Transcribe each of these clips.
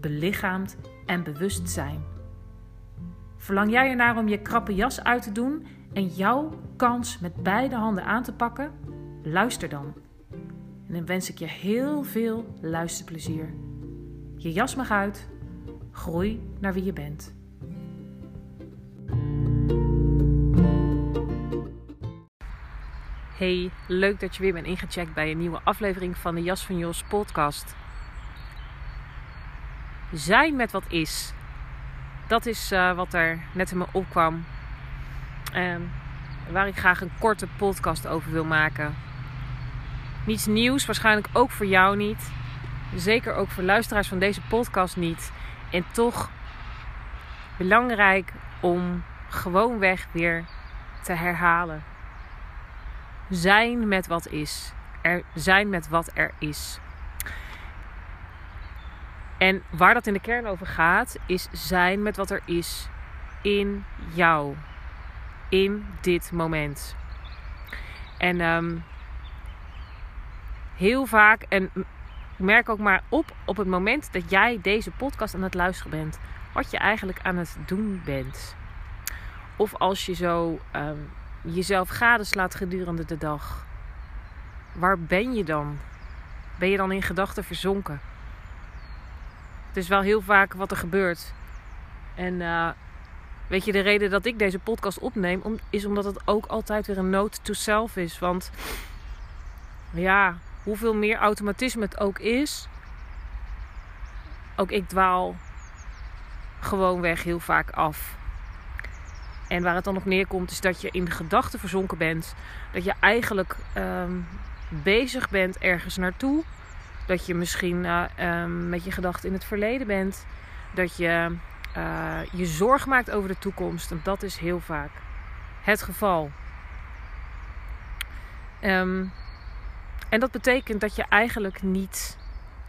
belichaamd en bewust zijn. Verlang jij ernaar om je krappe jas uit te doen en jouw kans met beide handen aan te pakken? Luister dan. En dan wens ik je heel veel luisterplezier. Je jas mag uit. Groei naar wie je bent. Hey, leuk dat je weer bent ingecheckt bij een nieuwe aflevering van de Jas van Jos podcast zijn met wat is. Dat is uh, wat er net in me opkwam. En waar ik graag een korte podcast over wil maken. Niets nieuws, waarschijnlijk ook voor jou niet. Zeker ook voor luisteraars van deze podcast niet. En toch belangrijk om gewoonweg weer te herhalen. Zijn met wat is. Er zijn met wat er is. En waar dat in de kern over gaat, is zijn met wat er is in jou. In dit moment. En um, heel vaak, en merk ook maar op op het moment dat jij deze podcast aan het luisteren bent, wat je eigenlijk aan het doen bent. Of als je zo um, jezelf gadeslaat gedurende de dag. Waar ben je dan? Ben je dan in gedachten verzonken? Het is wel heel vaak wat er gebeurt. En uh, weet je, de reden dat ik deze podcast opneem, om, is omdat het ook altijd weer een note to self is. Want ja, hoeveel meer automatisme het ook is, ook ik dwaal gewoon weg heel vaak af. En waar het dan op neerkomt, is dat je in gedachten verzonken bent. Dat je eigenlijk um, bezig bent ergens naartoe. Dat je misschien uh, um, met je gedachten in het verleden bent. Dat je uh, je zorg maakt over de toekomst. Dat is heel vaak het geval. Um, en dat betekent dat je eigenlijk niet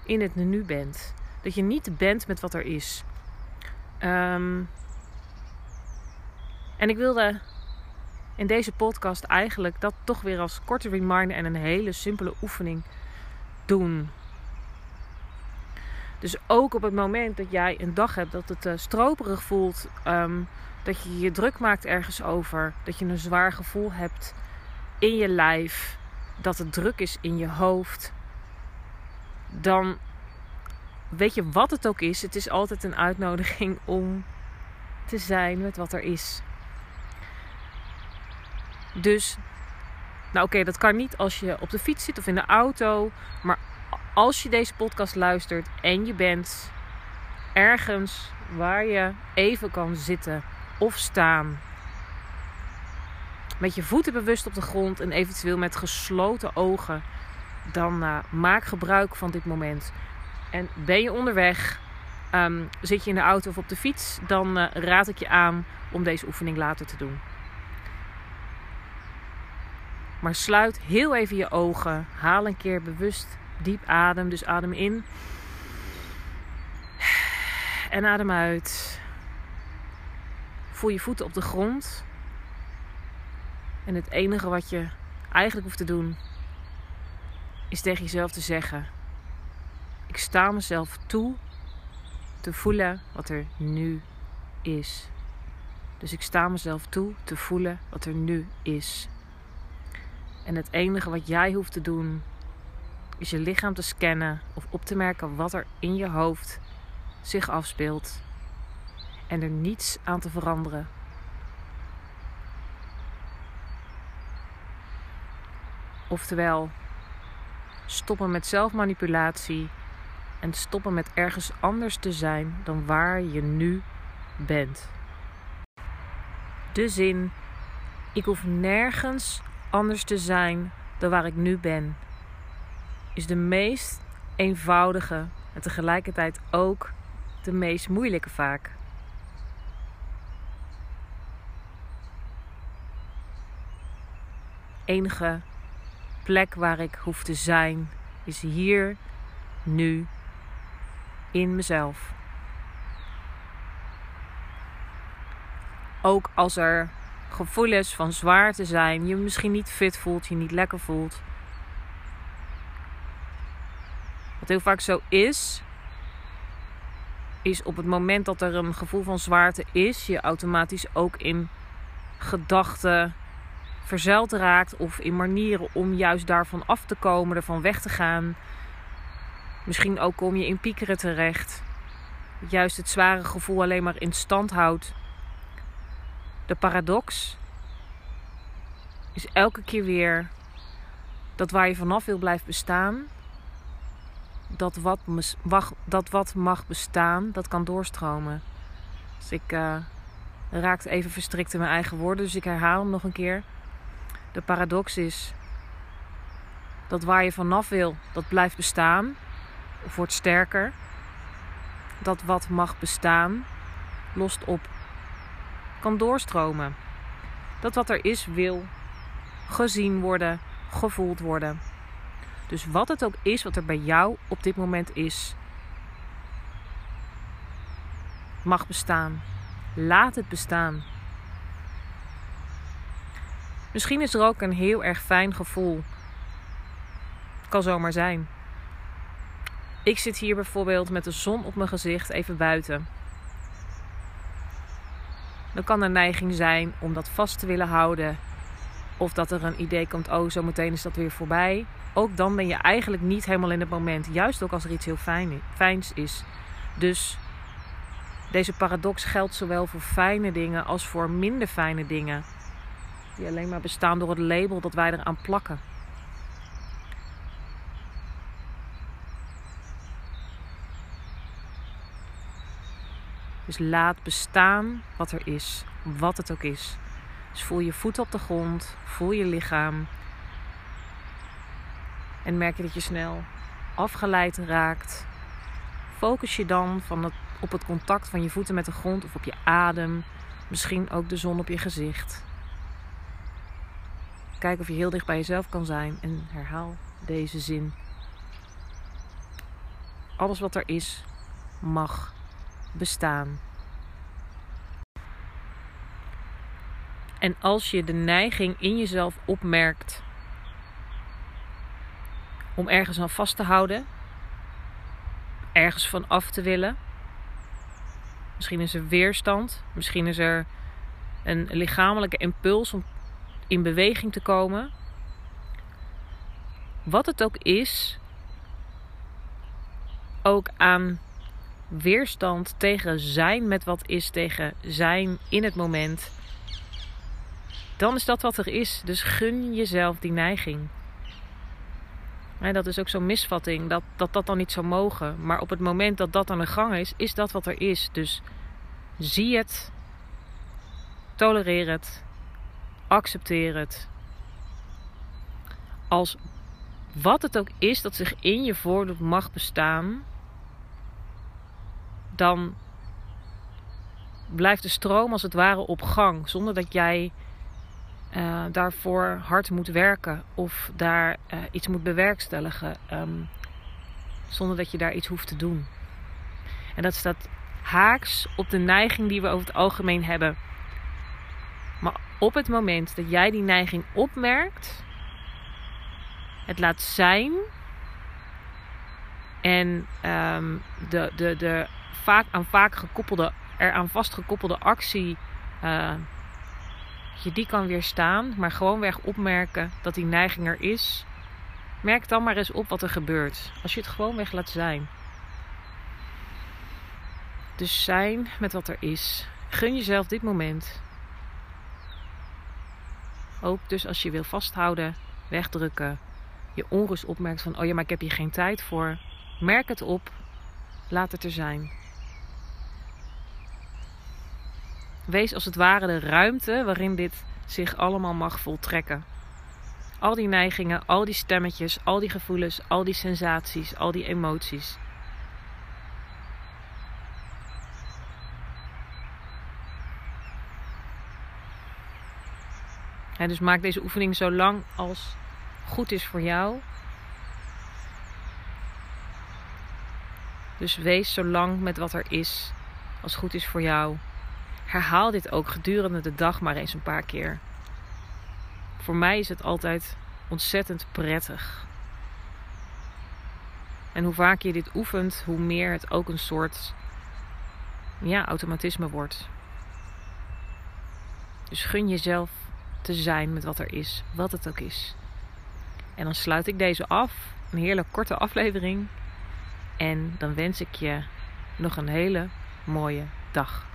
in het nu bent. Dat je niet bent met wat er is. Um, en ik wilde in deze podcast eigenlijk dat toch weer als korte reminder en een hele simpele oefening doen. Dus ook op het moment dat jij een dag hebt dat het uh, stroperig voelt, um, dat je je druk maakt ergens over, dat je een zwaar gevoel hebt in je lijf, dat het druk is in je hoofd, dan weet je wat het ook is. Het is altijd een uitnodiging om te zijn met wat er is. Dus, nou oké, dat kan niet als je op de fiets zit of in de auto, maar als je deze podcast luistert en je bent ergens waar je even kan zitten of staan. Met je voeten bewust op de grond en eventueel met gesloten ogen. Dan uh, maak gebruik van dit moment. En ben je onderweg, um, zit je in de auto of op de fiets, dan uh, raad ik je aan om deze oefening later te doen. Maar sluit heel even je ogen. Haal een keer bewust Diep adem, dus adem in. En adem uit. Voel je voeten op de grond. En het enige wat je eigenlijk hoeft te doen, is tegen jezelf te zeggen: Ik sta mezelf toe te voelen wat er nu is. Dus ik sta mezelf toe te voelen wat er nu is. En het enige wat jij hoeft te doen, is je lichaam te scannen of op te merken wat er in je hoofd zich afspeelt en er niets aan te veranderen. Oftewel, stoppen met zelfmanipulatie en stoppen met ergens anders te zijn dan waar je nu bent. De zin: ik hoef nergens anders te zijn dan waar ik nu ben, is de meest eenvoudige en tegelijkertijd ook de meest moeilijke vaak. Enige plek waar ik hoef te zijn is hier, nu, in mezelf. Ook als er gevoelens van zwaar te zijn, je misschien niet fit voelt, je niet lekker voelt. Wat heel vaak zo is, is op het moment dat er een gevoel van zwaarte is, je automatisch ook in gedachten verzeild raakt of in manieren om juist daarvan af te komen, ervan weg te gaan. Misschien ook kom je in piekeren terecht. Juist het zware gevoel alleen maar in stand houdt. De paradox is elke keer weer dat waar je vanaf wil blijven bestaan, dat wat, dat wat mag bestaan, dat kan doorstromen. Dus ik uh, raakte even verstrikt in mijn eigen woorden, dus ik herhaal hem nog een keer. De paradox is dat waar je vanaf wil, dat blijft bestaan of wordt sterker. Dat wat mag bestaan, lost op, kan doorstromen. Dat wat er is, wil gezien worden, gevoeld worden. Dus wat het ook is wat er bij jou op dit moment is, mag bestaan. Laat het bestaan. Misschien is er ook een heel erg fijn gevoel. Kan zomaar zijn. Ik zit hier bijvoorbeeld met de zon op mijn gezicht even buiten. Dan kan er neiging zijn om dat vast te willen houden. Of dat er een idee komt, oh zo meteen is dat weer voorbij. Ook dan ben je eigenlijk niet helemaal in het moment. Juist ook als er iets heel fijn, fijns is. Dus deze paradox geldt zowel voor fijne dingen als voor minder fijne dingen. Die alleen maar bestaan door het label dat wij eraan plakken. Dus laat bestaan wat er is, wat het ook is. Dus voel je voeten op de grond, voel je lichaam. En merk je dat je snel afgeleid raakt. Focus je dan van het, op het contact van je voeten met de grond of op je adem. Misschien ook de zon op je gezicht. Kijk of je heel dicht bij jezelf kan zijn en herhaal deze zin. Alles wat er is, mag bestaan. En als je de neiging in jezelf opmerkt om ergens aan vast te houden, ergens van af te willen, misschien is er weerstand, misschien is er een lichamelijke impuls om in beweging te komen. Wat het ook is, ook aan weerstand tegen zijn met wat is, tegen zijn in het moment, dan is dat wat er is. Dus gun jezelf die neiging. dat is ook zo'n misvatting, dat, dat dat dan niet zou mogen. Maar op het moment dat dat aan de gang is, is dat wat er is. Dus zie het, tolereer het, accepteer het. Als wat het ook is dat zich in je voordoet mag bestaan, dan blijft de stroom als het ware op gang, zonder dat jij uh, daarvoor hard moet werken of daar uh, iets moet bewerkstelligen, um, zonder dat je daar iets hoeft te doen. En dat staat haaks op de neiging die we over het algemeen hebben. Maar op het moment dat jij die neiging opmerkt, het laat zijn en um, de, de, de vaak aan vaak gekoppelde, eraan vastgekoppelde actie, uh, je die kan weerstaan, maar gewoonweg opmerken dat die neiging er is. Merk dan maar eens op wat er gebeurt als je het gewoonweg laat zijn. Dus zijn met wat er is. Gun jezelf dit moment. Ook dus als je wil vasthouden, wegdrukken, je onrust opmerkt van, oh ja, maar ik heb hier geen tijd voor. Merk het op, laat het er zijn. Wees als het ware de ruimte waarin dit zich allemaal mag voltrekken. Al die neigingen, al die stemmetjes, al die gevoelens, al die sensaties, al die emoties. dus maak deze oefening zo lang als goed is voor jou. Dus wees zo lang met wat er is als goed is voor jou. Herhaal dit ook gedurende de dag maar eens een paar keer. Voor mij is het altijd ontzettend prettig. En hoe vaker je dit oefent, hoe meer het ook een soort ja, automatisme wordt. Dus gun jezelf te zijn met wat er is, wat het ook is. En dan sluit ik deze af. Een heerlijk korte aflevering. En dan wens ik je nog een hele mooie dag.